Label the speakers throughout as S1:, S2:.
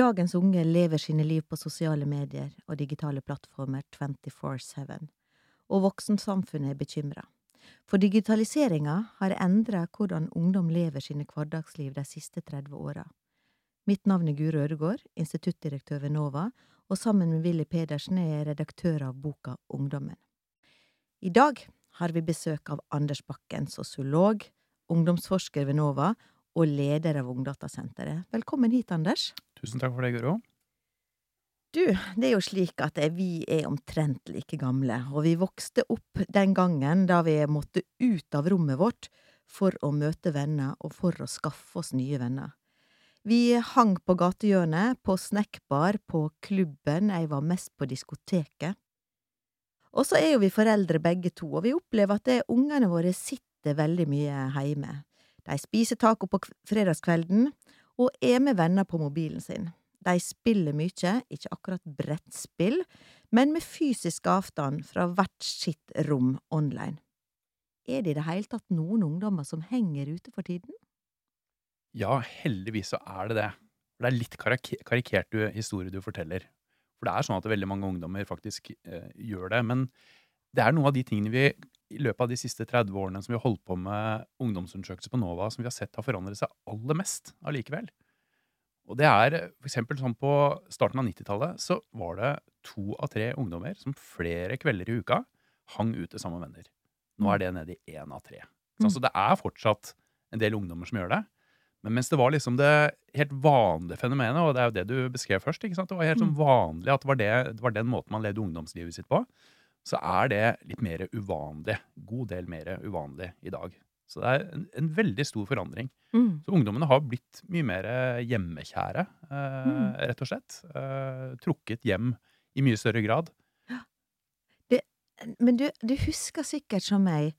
S1: Dagens unge lever sine liv på sosiale medier og digitale plattformer 24-7, og voksensamfunnet er bekymra. For digitaliseringa har endra hvordan ungdom lever sine hverdagsliv de siste 30 åra. Mitt navn er Guro Ødegård, instituttdirektør ved NOVA, og sammen med Willy Pedersen er jeg redaktør av boka Ungdommen. I dag har vi besøk av Anders Bakken, sosiolog, ungdomsforsker ved NOVA og leder av Ungdatasenteret. Velkommen hit, Anders.
S2: Tusen takk for det, Guro.
S1: Du, det er jo slik at vi er omtrent like gamle, og vi vokste opp den gangen da vi måtte ut av rommet vårt for å møte venner og for å skaffe oss nye venner. Vi hang på gatehjørnet, på snackbar, på klubben, jeg var mest på diskoteket. Og så er jo vi foreldre begge to, og vi opplever at det, ungene våre sitter veldig mye hjemme. De spiser taco på fredagskvelden, og er med venner på mobilen sin. De spiller mye, ikke akkurat brettspill, men med fysisk avstand fra hvert sitt rom online. Er det i det hele tatt noen ungdommer som henger ute for tiden?
S2: Ja, heldigvis så er det det. Det er litt karikert historie du forteller. For det er sånn at veldig mange ungdommer faktisk eh, gjør det. Men det er noe av de tingene vi i løpet av de siste 30 årene som vi har holdt på med ungdomsundersøkelser på NOVA, som vi har sett har forandret seg aller mest allikevel. Og det er for eksempel sånn på starten av 90-tallet så var det to av tre ungdommer som flere kvelder i uka hang ute sammen med venner. Nå er det nede i én av tre. Så altså, det er fortsatt en del ungdommer som gjør det. Men mens det var liksom det helt vanlige fenomenet, og det er jo det du beskrev først ikke sant? Det var helt sånn vanlig at det var, det, det var den måten man levde ungdomslivet sitt på. Så er det litt mer uvanlig. God del mer uvanlig i dag. Så det er en, en veldig stor forandring. Mm. Så ungdommene har blitt mye mer hjemmekjære, eh, mm. rett og slett. Eh, trukket hjem i mye større grad.
S1: Det, men du, du, husker sikkert som meg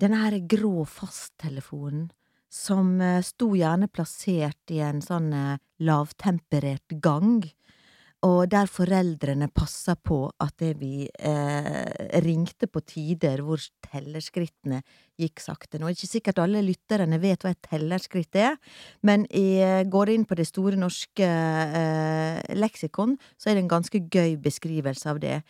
S1: denne her grå fasttelefonen som eh, sto gjerne plassert i en sånn eh, lavtemperert gang og der foreldrene passa på at vi eh, ringte på tider hvor tellerskrittene gikk sakte. Nå er det ikke sikkert alle lytterne vet hva et tellerskritt er, men jeg går inn på det store norske eh, leksikon, så er det en ganske gøy beskrivelse av det.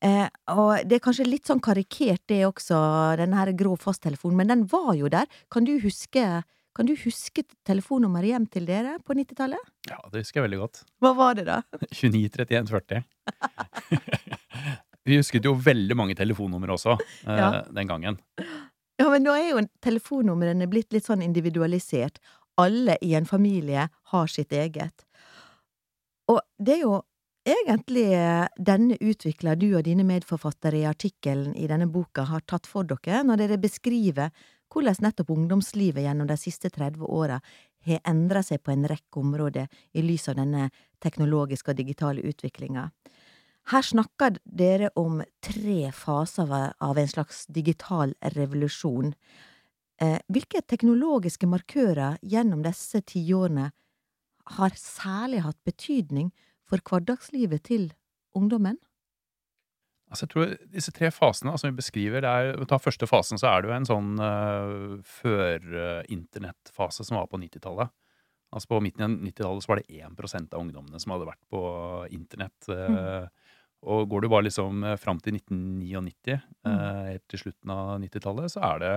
S1: Eh, og det er kanskje litt sånn karikert, det også, denne her grå fasttelefonen, men den var jo der. Kan du huske kan du huske telefonnummeret hjem til dere på 90-tallet?
S2: Ja, det husker jeg veldig godt.
S1: Hva var det, da?
S2: 293140. Vi husket jo veldig mange telefonnumre også eh, ja. den gangen.
S1: Ja, men nå er jo telefonnumrene blitt litt sånn individualisert. Alle i en familie har sitt eget. Og det er jo egentlig denne utvikla du og dine medforfattere i artikkelen i denne boka har tatt for dere, når dere beskriver hvordan nettopp ungdomslivet gjennom de siste 30 åra har endra seg på en rekke områder i lys av denne teknologiske og digitale utviklinga. Her snakker dere om tre faser av en slags digital revolusjon. Eh, hvilke teknologiske markører gjennom disse tiårene har særlig hatt betydning for hverdagslivet til ungdommen?
S2: Altså jeg tror Disse tre fasene som vi beskriver det er, Ta første fasen, så er det jo en sånn uh, før-internettfase som var på 90-tallet. Altså På midten av 90-tallet så var det 1% av ungdommene som hadde vært på internett. Uh, mm. Og går du bare liksom fram til 1999, mm. uh, helt til slutten av 90-tallet, så er det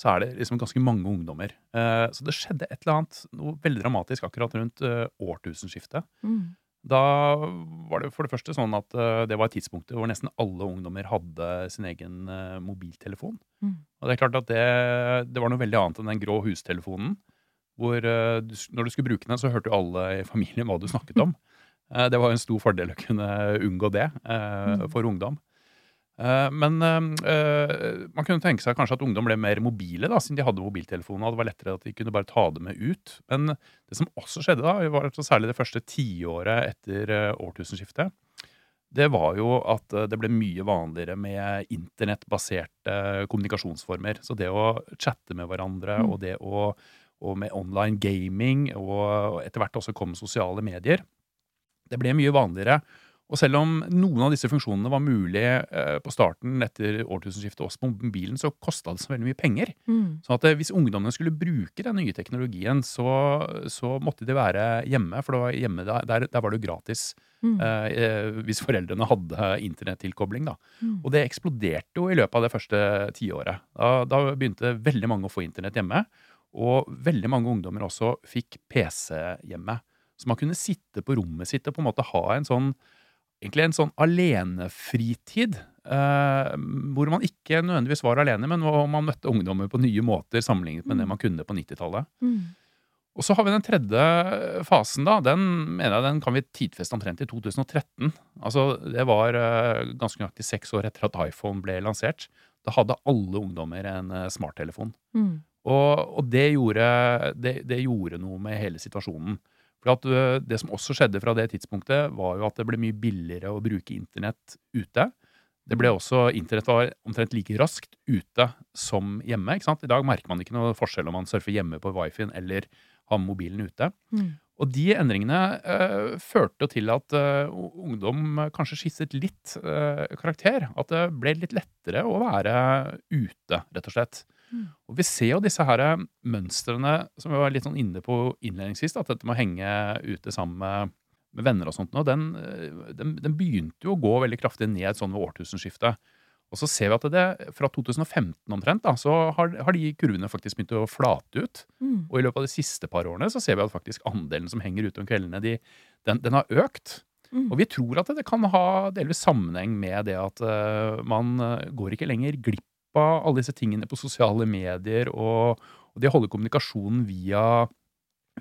S2: så er det liksom ganske mange ungdommer. så det skjedde et eller annet noe veldig dramatisk akkurat rundt årtusenskiftet. Mm. Da var det for det første sånn at uh, det var tidspunktet hvor nesten alle ungdommer hadde sin egen uh, mobiltelefon. Mm. Og det er klart at det, det, var noe veldig annet enn den grå hustelefonen. Hvor uh, du, når du skulle bruke den, så hørte jo alle i familien hva du snakket om. det var en stor fordel å kunne unngå det mm. for ungdom. Eh, men uh, man kunne tenke seg kanskje at ungdom ble mer mobile, da, siden de hadde mobiltelefoner. og Det var lettere at de kunne bare ta det med ut. Men det som også skjedde, da, var særlig det første tiåret etter uh, årtusenskiftet, det var jo at det ble mye vanligere med internettbaserte kommunikasjonsformer. Så det å chatte med hverandre, mm. og det å og med online gaming, og etter hvert også kom sosiale medier, det ble mye vanligere. Og selv om noen av disse funksjonene var mulig eh, på starten etter årtusenskiftet også på mobilen, så kosta det så veldig mye penger.
S1: Mm.
S2: Så at eh, hvis ungdommene skulle bruke den nye teknologien, så, så måtte de være hjemme, for det var hjemme der, der, der var det jo gratis
S1: Mm.
S2: eh, eh, hvis foreldrene hadde internettilkobling. da.
S1: Mm.
S2: Og det eksploderte jo i løpet av det første tiåret. Da, da begynte veldig mange å få internett hjemme. Og veldig mange ungdommer også fikk PC hjemme. Så man kunne sitte på rommet sitt og på en måte ha en sånn egentlig en sånn alenefritid. Uh, hvor man ikke nødvendigvis var alene, men hvor man møtte ungdommer på nye måter sammenlignet med det man kunne på 90-tallet.
S1: Mm.
S2: Og så har vi den tredje fasen, da. Den mener jeg den kan vi tidfeste omtrent i 2013. Altså, det var uh, ganske nøyaktig seks år etter at iPhone ble lansert. Da hadde alle ungdommer en uh, smarttelefon.
S1: Mm.
S2: Og, og det, gjorde, det, det gjorde noe med hele situasjonen. For at Det som også skjedde fra det tidspunktet, var jo at det ble mye billigere å bruke internett ute. Det ble også, Internett var omtrent like raskt ute som hjemme. ikke sant? I dag merker man ikke noe forskjell om man surfer hjemme på wifien eller har mobilen ute.
S1: Mm.
S2: Og de endringene eh, førte til at eh, ungdom kanskje skisset litt eh, karakter. At det ble litt lettere å være ute, rett og slett.
S1: Mm.
S2: Og vi ser jo disse her mønstrene som vi var litt sånn inne på innledningsvis, at dette med å henge ute sammen med, med venner og sånt, nå, den, eh, den, den begynte jo å gå veldig kraftig ned sånn ved årtusenskiftet. Og så ser vi at det, fra 2015 omtrent, da, så har, har de kurvene faktisk begynt å flate ut.
S1: Mm.
S2: Og i løpet av de siste par årene så ser vi at faktisk andelen som henger ute om kveldene, de, den, den har økt.
S1: Mm.
S2: Og vi tror at det kan ha delvis sammenheng med det at uh, man eh, går ikke lenger glipp av alle disse tingene på sosiale medier, og, og det å holde kommunikasjonen via,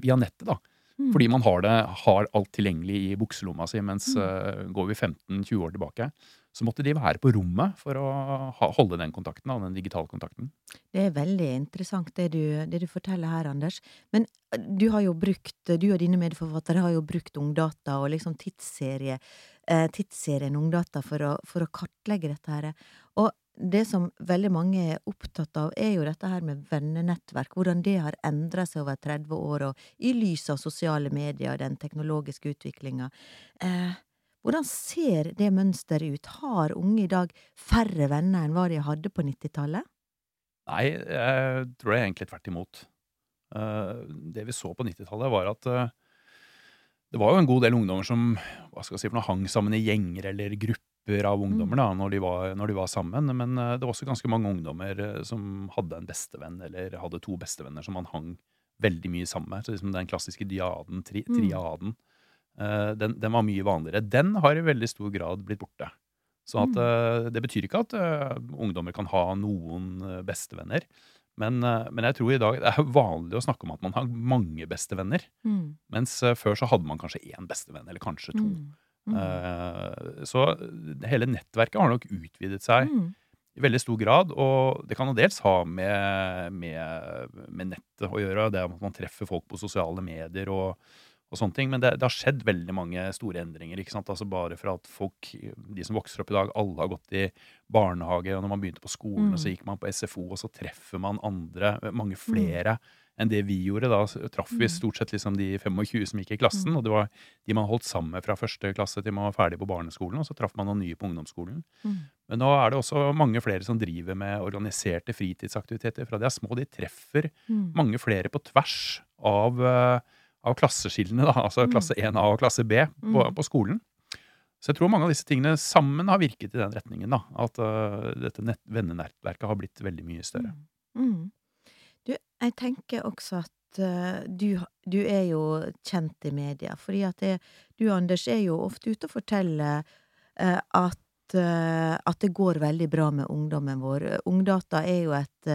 S2: via nettet, da.
S1: Mm.
S2: Fordi man har, det, har alt tilgjengelig i bukselomma si, mens
S1: Mm.
S2: uh, går vi 15-20 år tilbake, så måtte de være på rommet for å ha, holde den kontakten, den digitale kontakten.
S1: Det er veldig interessant det du, det du forteller her, Anders. Men eh, du har jo brukt, du og dine medforfattere har jo brukt Ungdata og liksom tidsserie, eh, tidsserien Ungdata for å, for å kartlegge dette her. Og det som veldig mange er opptatt av, er jo dette her med vennenettverk. Hvordan det har endra seg over 30 år, og i lys av sosiale medier og den teknologiske utviklinga. Eh, hvordan ser det mønsteret ut? Har unge i dag færre venner enn hva de hadde på 90-tallet?
S2: Nei, jeg tror er egentlig tvert imot. Eh, det vi så på 90-tallet, var at eh, det var jo en god del ungdommer som hva skal jeg si, for noe, hang sammen i gjenger eller grupper av ungdommer da, når de, var, når de var sammen. Men eh, det var også ganske mange ungdommer eh, som hadde en bestevenn, eller hadde to bestevenner som man hang veldig mye sammen med. Så liksom den klassiske diaden, tri,
S1: Mm.
S2: triaden, eh, den, den var mye vanligere. Den har i veldig stor grad blitt borte. Så at,
S1: Mm.
S2: det betyr ikke at ungdommer kan ha noen bestevenner. Men, eh, men jeg tror i dag det er vanlig å snakke om at man har mange bestevenner.
S1: Mm.
S2: Mens eh, før så hadde man kanskje én bestevenn, eller kanskje to.
S1: Mm. Mm.
S2: Eh, Så hele nettverket har nok utvidet seg
S1: Mm.
S2: i veldig stor grad. Og det kan jo dels ha med, med, med nettet å gjøre, det at man treffer folk på sosiale medier og, og sånne ting. Men det, det har skjedd veldig mange store endringer. ikke sant? Altså Bare fra at folk, de som vokser opp i dag, alle har gått i barnehage, og når man begynte på skolen,
S1: Mm.
S2: og så gikk man på SFO, og så treffer man andre, mange flere. enn det vi gjorde. Da traff vi
S1: Mm.
S2: stort sett liksom de 25 som gikk i klassen.
S1: Mm.
S2: Og det var de man holdt sammen med fra første klasse til man var ferdig på barneskolen. Og så traff man noen nye på ungdomsskolen.
S1: Mm.
S2: Men nå er det også mange flere som driver med organiserte fritidsaktiviteter. Fra de er små. De treffer
S1: Mm.
S2: mange flere på tvers av, eh, av klasseskillene, da. Altså
S1: Mm.
S2: klasse 1A og klasse B på,
S1: Mm.
S2: på skolen. Så jeg tror mange av disse tingene sammen har virket i den retningen. da, At uh, dette nett, vennenettverket har blitt veldig mye større.
S1: Mm. Mm. Du, jeg tenker også at uh, du, du er jo kjent i media, fordi at det, du, Anders, er jo ofte ute og forteller uh, at, at det går veldig bra med ungdommen vår. Ungdata er jo et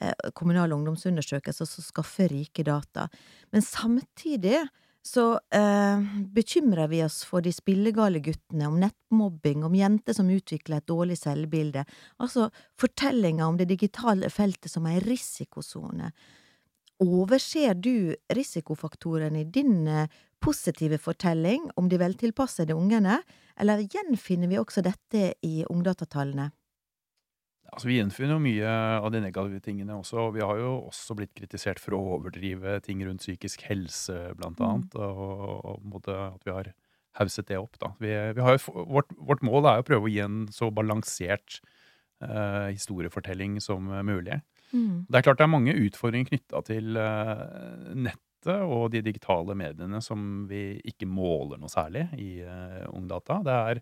S1: eh, kommunal ungdomsundersøkelse som skaffer rike data. Men samtidig så eh, bekymrer vi oss for de spillegale guttene, om nettmobbing, om jenter som utvikler et dårlig selvbilde. Altså fortellinger om det digitale feltet som ei risikosone. Overser du risikofaktorene i din eh, positive fortelling om de veltilpassede ungene, eller gjenfinner vi også dette i ungdatatallene?
S2: Altså, vi gjenfinner jo mye av de negative tingene også. og Vi har jo også blitt kritisert for å overdrive ting rundt psykisk helse, blant
S1: Mm.
S2: annet. Og, og måte at vi har hauset det opp. Da. Vi, vi har jo, vårt, vårt mål er jo å prøve å gi en så balansert uh, historiefortelling som mulig.
S1: Mm.
S2: Det er klart det er mange utfordringer knytta til uh, nettet og de digitale mediene som vi ikke måler noe særlig i uh, Ungdata. Det er,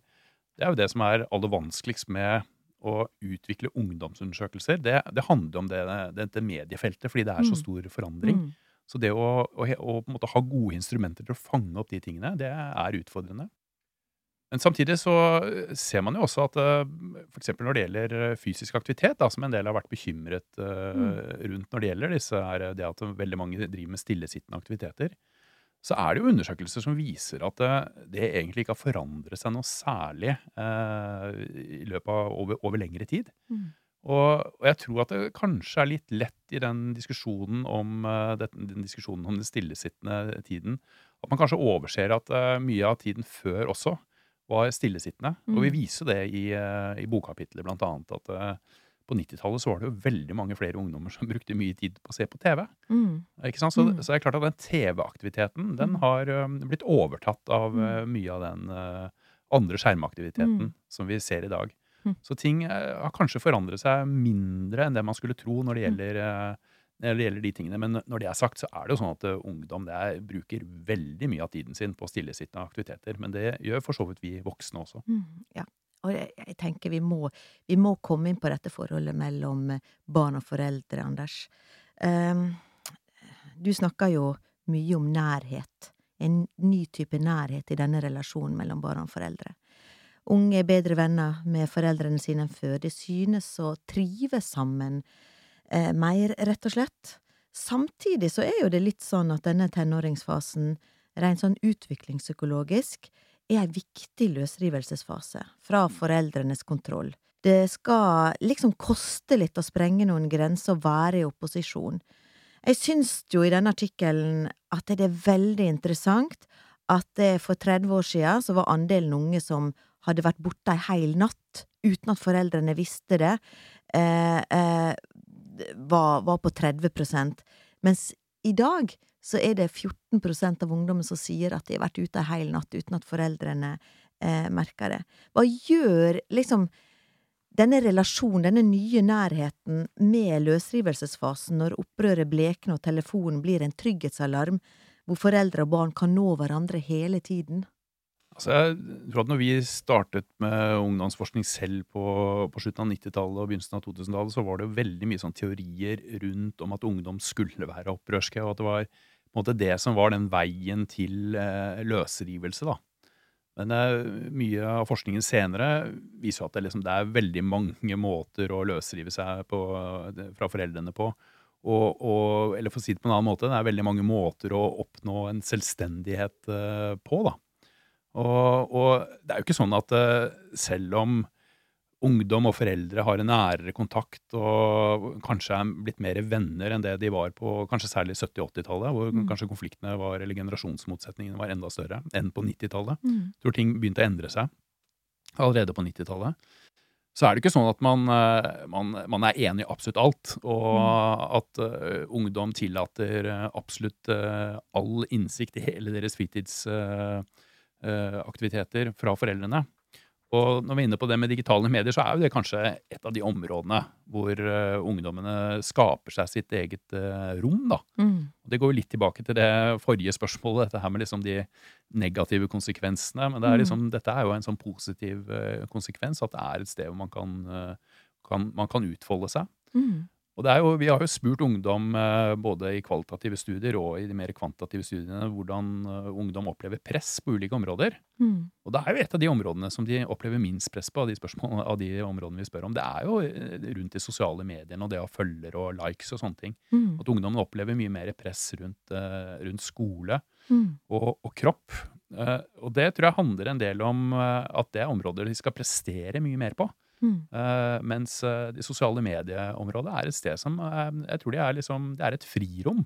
S2: det er jo det som er aller vanskeligst med å utvikle ungdomsundersøkelser. Det, det handler om det, dette mediefeltet, fordi det er så
S1: Mm.
S2: stor forandring.
S1: Mm.
S2: Så det å, å, å måte ha gode instrumenter til å fange opp de tingene, det er utfordrende. Men samtidig så ser man jo også at f.eks. når det gjelder eh, fysisk aktivitet, da, som en del har vært bekymret eh, rundt når det gjelder disse er det at veldig mange driver med stillesittende aktiviteter, så er det jo undersøkelser som viser at eh, det egentlig ikke har forandret seg noe særlig eh, i løpet av over, over lengre tid.
S1: Mm.
S2: Og, og jeg tror at det kanskje er litt lett i den diskusjonen om, eh, den, diskusjonen om den stillesittende tiden, at man kanskje overser at eh, mye av tiden før også var stillesittende. Og vi
S1: Mm.
S2: viser det i, i bokkapitlet, blant annet, at på 90-tallet så var det jo veldig mange flere ungdommer som brukte mye tid på å se på TV.
S1: Mm.
S2: Ikke sant? Så,
S1: Mm.
S2: så det er klart at den TV-aktiviteten den
S1: Mm.
S2: har um, blitt overtatt av eh, mye av den uh, andre skjermaktiviteten
S1: Mm.
S2: som vi ser i dag.
S1: Mm.
S2: Så ting uh, har kanskje forandret seg mindre enn det man skulle tro når det gjelder, når det gjelder de tingene. Men når det er sagt, så er det jo sånn at ungdom det er, bruker veldig mye av tiden sin på stillesittende aktiviteter. Men det gjør for så vidt vi voksne også.
S1: Mm, ja. Og jeg, jeg tenker vi må, vi må komme inn på dette forholdet mellom eh, barn og foreldre, Anders. Um, du snakker jo mye om nærhet. En ny type nærhet i denne relasjonen mellom barn og foreldre. Unge er bedre venner med foreldrene sine enn før. De synes å trives sammen eh, mer, rett og slett. Samtidig så er jo det litt sånn at denne tenåringsfasen, rent sånn utviklingspsykologisk, er en viktig løsrivelsesfase fra foreldrenes kontroll. Det skal liksom koste litt å sprenge noen grenser og være i opposisjon. Jeg syns jo i denne artikkelen at det er veldig interessant at det for 30 år siden så var andelen unge som hadde vært borte ei heil natt uten at foreldrene visste det, eh, eh, var, var på 30 mens i dag så er det 14% av ungdommen som sier at de har vært ute ei heil natt uten at foreldrene eh, merker det. Hva gjør liksom denne relasjonen, denne nye nærheten med løsrivelsesfasen, når opprøret blekner og telefonen blir en trygghetsalarm, hvor foreldre og barn kan nå hverandre hele tiden?
S2: Altså, jeg tror at når vi startet med ungdomsforskning selv på, på slutten av 90-tallet og begynnelsen av 2000-tallet, så var det jo veldig mye sånn teorier rundt om at ungdom skulle være opprørske, og at det var på en måte det som var den veien til eh, løsrivelse, da. Men eh, mye av forskningen senere viser at det, liksom, det er veldig mange måter å løsrive seg på, eh, fra foreldrene på. Og, og, eller for å si det på en annen måte, det er veldig mange måter å oppnå en selvstendighet eh, på, da. Og, og det er jo ikke sånn at eh, selv om ungdom og foreldre har en nærere kontakt og kanskje er blitt mer venner enn det de var på kanskje særlig 70-80-tallet, hvor
S1: Mm.
S2: kanskje konfliktene var, eller generasjonsmotsetningene var enda større enn på 90-tallet.
S1: Mm.
S2: Tror ting begynte å endre seg allerede på 90-tallet. Så er det ikke sånn at man, eh, man, man er enig i absolutt alt, og at uh, ungdom tillater absolutt uh, all innsikt i hele deres fritidsaktiviteter fra foreldrene. Og når vi er inne på det med digitale medier, så er jo det kanskje et av de områdene hvor eh, ungdommene skaper seg sitt eget eh, rom, da.
S1: Mm.
S2: Og Det går jo litt tilbake til det forrige spørsmålet, dette her med liksom de negative konsekvensene. Men det er
S1: Mm.
S2: liksom, dette er jo en sånn positiv eh, konsekvens, at det er et sted hvor man kan, eh, kan, man kan utfolde seg.
S1: Mm.
S2: Og det er jo, Vi har jo spurt ungdom eh, både i kvalitative studier og i de mer kvantitative studiene hvordan eh, ungdom opplever press på ulike områder.
S1: Mm.
S2: Og det er jo et av de områdene som de opplever minst press på, av de, av de områdene vi spør om. Det er jo eh, rundt de sosiale mediene og det å ha følgere og likes og sånne ting.
S1: Mm.
S2: At ungdommen opplever mye mer press rundt, rundt skole
S1: Mm.
S2: og, og kropp. Og det tror jeg handler en del om at det er områder de skal prestere mye mer på.
S1: Mm.
S2: Eh, mens det de sosiale medieområdet er et sted som eh, jeg tror det er, liksom, det er et frirom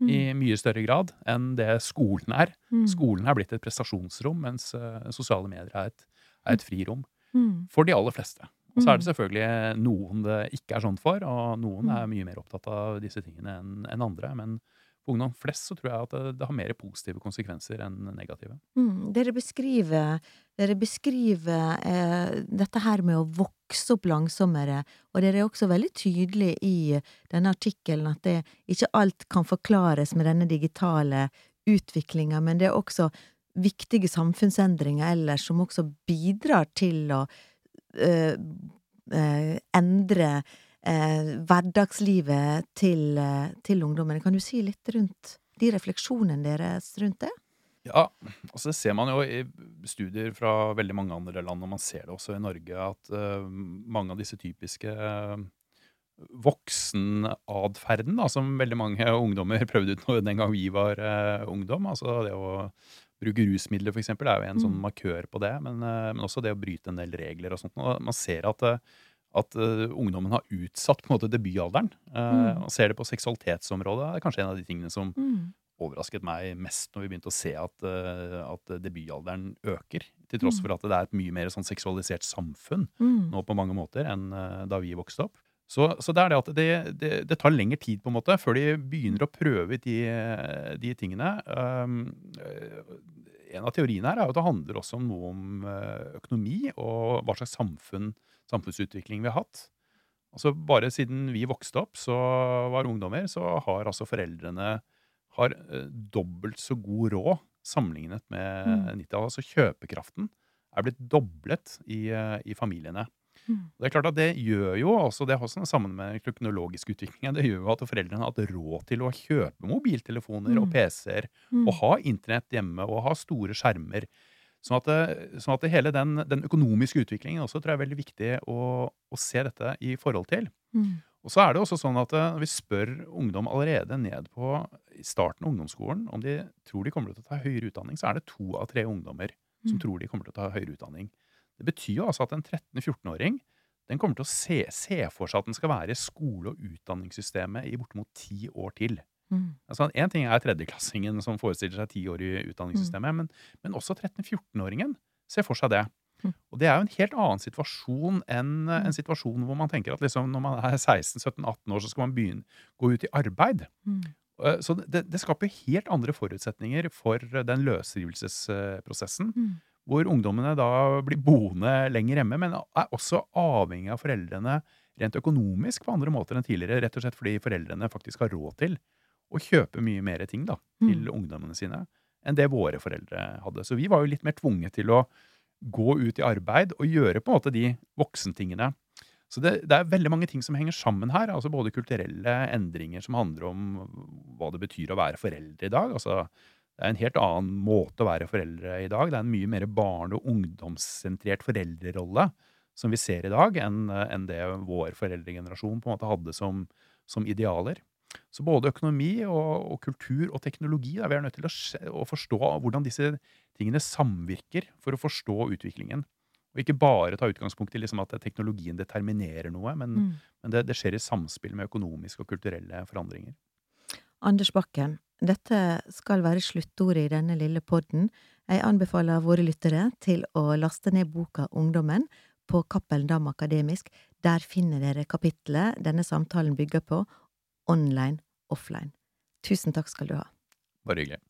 S1: Mm.
S2: i mye større grad enn det skolen er.
S1: Mm.
S2: Skolen er blitt et prestasjonsrom, mens eh, sosiale medier er et, er et frirom.
S1: Mm.
S2: For de aller fleste. Og så er det
S1: Mm.
S2: selvfølgelig noen det ikke er sånn for, og noen
S1: Mm.
S2: er mye mer opptatt av disse tingene enn en andre. Men ungdom flest så tror jeg at det, det har mer positive konsekvenser enn negative.
S1: Mm, dere beskriver, dere beskriver eh, dette her med å vokse opp langsommere, og dere er også veldig tydelige i denne artikkelen at det, ikke alt kan forklares med denne digitale utviklinga, men det er også viktige samfunnsendringer ellers som også bidrar til å eh, eh, endre hverdagslivet til, til ungdommene. Kan du si litt rundt de refleksjonene deres rundt det?
S2: Ja, altså det ser man jo i studier fra veldig mange andre land, og man ser det også i Norge, at uh, mange av disse typiske uh, voksenatferden som veldig mange ungdommer prøvde ut den gang vi var uh, ungdom. Altså det å bruke rusmidler, f.eks., er jo en sånn mm. markør på det. Men, uh, men, også det å bryte en del regler og sånt. Og man ser at, at uh, ungdommen har utsatt på en måte debutalderen. Mm. og ser det på seksualitetsområdet. Det er kanskje en av de tingene som mm. overrasket meg mest når vi begynte å se at, at debutalderen øker. Til tross mm. for at det er et mye mer sånn seksualisert samfunn mm. nå på mange måter enn da vi vokste opp. Så, så, det er det at det, det, det, tar lengre tid på en måte før de begynner å prøve ut de, de, tingene. Um, en av teoriene her er jo at det handler også om noe om økonomi og hva slags samfunn, samfunnsutvikling vi har hatt. Altså Bare siden vi vokste opp, så var ungdommer, så har altså foreldrene har uh, dobbelt så god råd sammenlignet med mm. 90-tallet. Altså kjøpekraften er blitt doblet i, uh, i familiene. Mm. Det er klart at det gjør jo også, det har sammen med teknologisk utvikling, det gjør jo at foreldrene har hatt råd til å kjøpe mobiltelefoner mm. og PC-er, mm. og ha internett hjemme og ha store skjermer. Sånn at, sånn at hele den, den, økonomiske utviklingen også tror jeg er veldig viktig å, å se dette i forhold til. Mm. Og så er det også sånn at eh, Når vi spør ungdom allerede ned på starten av ungdomsskolen om de tror de kommer til å ta høyere utdanning, så er det to av tre ungdommer som mm. tror de kommer til å ta høyere utdanning. Det betyr jo altså at en 13-14-åring den kommer til å se, se, for seg at den skal være i skole- og utdanningssystemet i bortimot ti år til. Mm. Altså, en ting er tredjeklassingen som forestiller seg ti år i utdanningssystemet, mm. men, men, også 13-14-åringen ser for seg det. Mm. Og det er jo en helt annen situasjon enn en situasjon hvor man tenker at liksom, når man er 16-17-18 år, så skal man begynne, gå ut i arbeid. Mm. Eh, så det, det, skaper helt andre forutsetninger for den løsrivelsesprosessen. Mm hvor ungdommene da blir boende lenger hjemme, men er også avhengig av foreldrene rent økonomisk på andre måter enn tidligere. Rett og slett fordi foreldrene faktisk har råd til å kjøpe mye mer ting da, til mm. ungdommene sine enn det våre foreldre hadde. Så vi var jo litt mer tvunget til å gå ut i arbeid og gjøre på en måte de voksentingene. Så det, det, er veldig mange ting som henger sammen her. altså Både kulturelle endringer som handler om hva det betyr å være foreldre i dag. altså det er en helt annen måte å være foreldre i dag. Det er en mye mer barne- og ungdomssentrert foreldrerolle som vi ser i dag, enn, enn det vår foreldregenerasjon på en måte hadde som, som idealer. Så både økonomi og, og, kultur og teknologi da, vi er nødt til å, å, forstå hvordan disse tingene samvirker for å forstå utviklingen. Og ikke bare ta utgangspunkt i liksom at teknologien determinerer noe, men, mm. men det, det skjer i samspill med økonomiske og kulturelle forandringer.
S1: Anders Bakken, dette skal være sluttordet i denne lille podden. Jeg anbefaler våre lyttere til å laste ned boka Ungdommen på Cappelen Dam Akademisk. Der finner dere kapittelet denne samtalen bygger på, online offline. Tusen takk skal du ha.
S2: Bare hyggelig.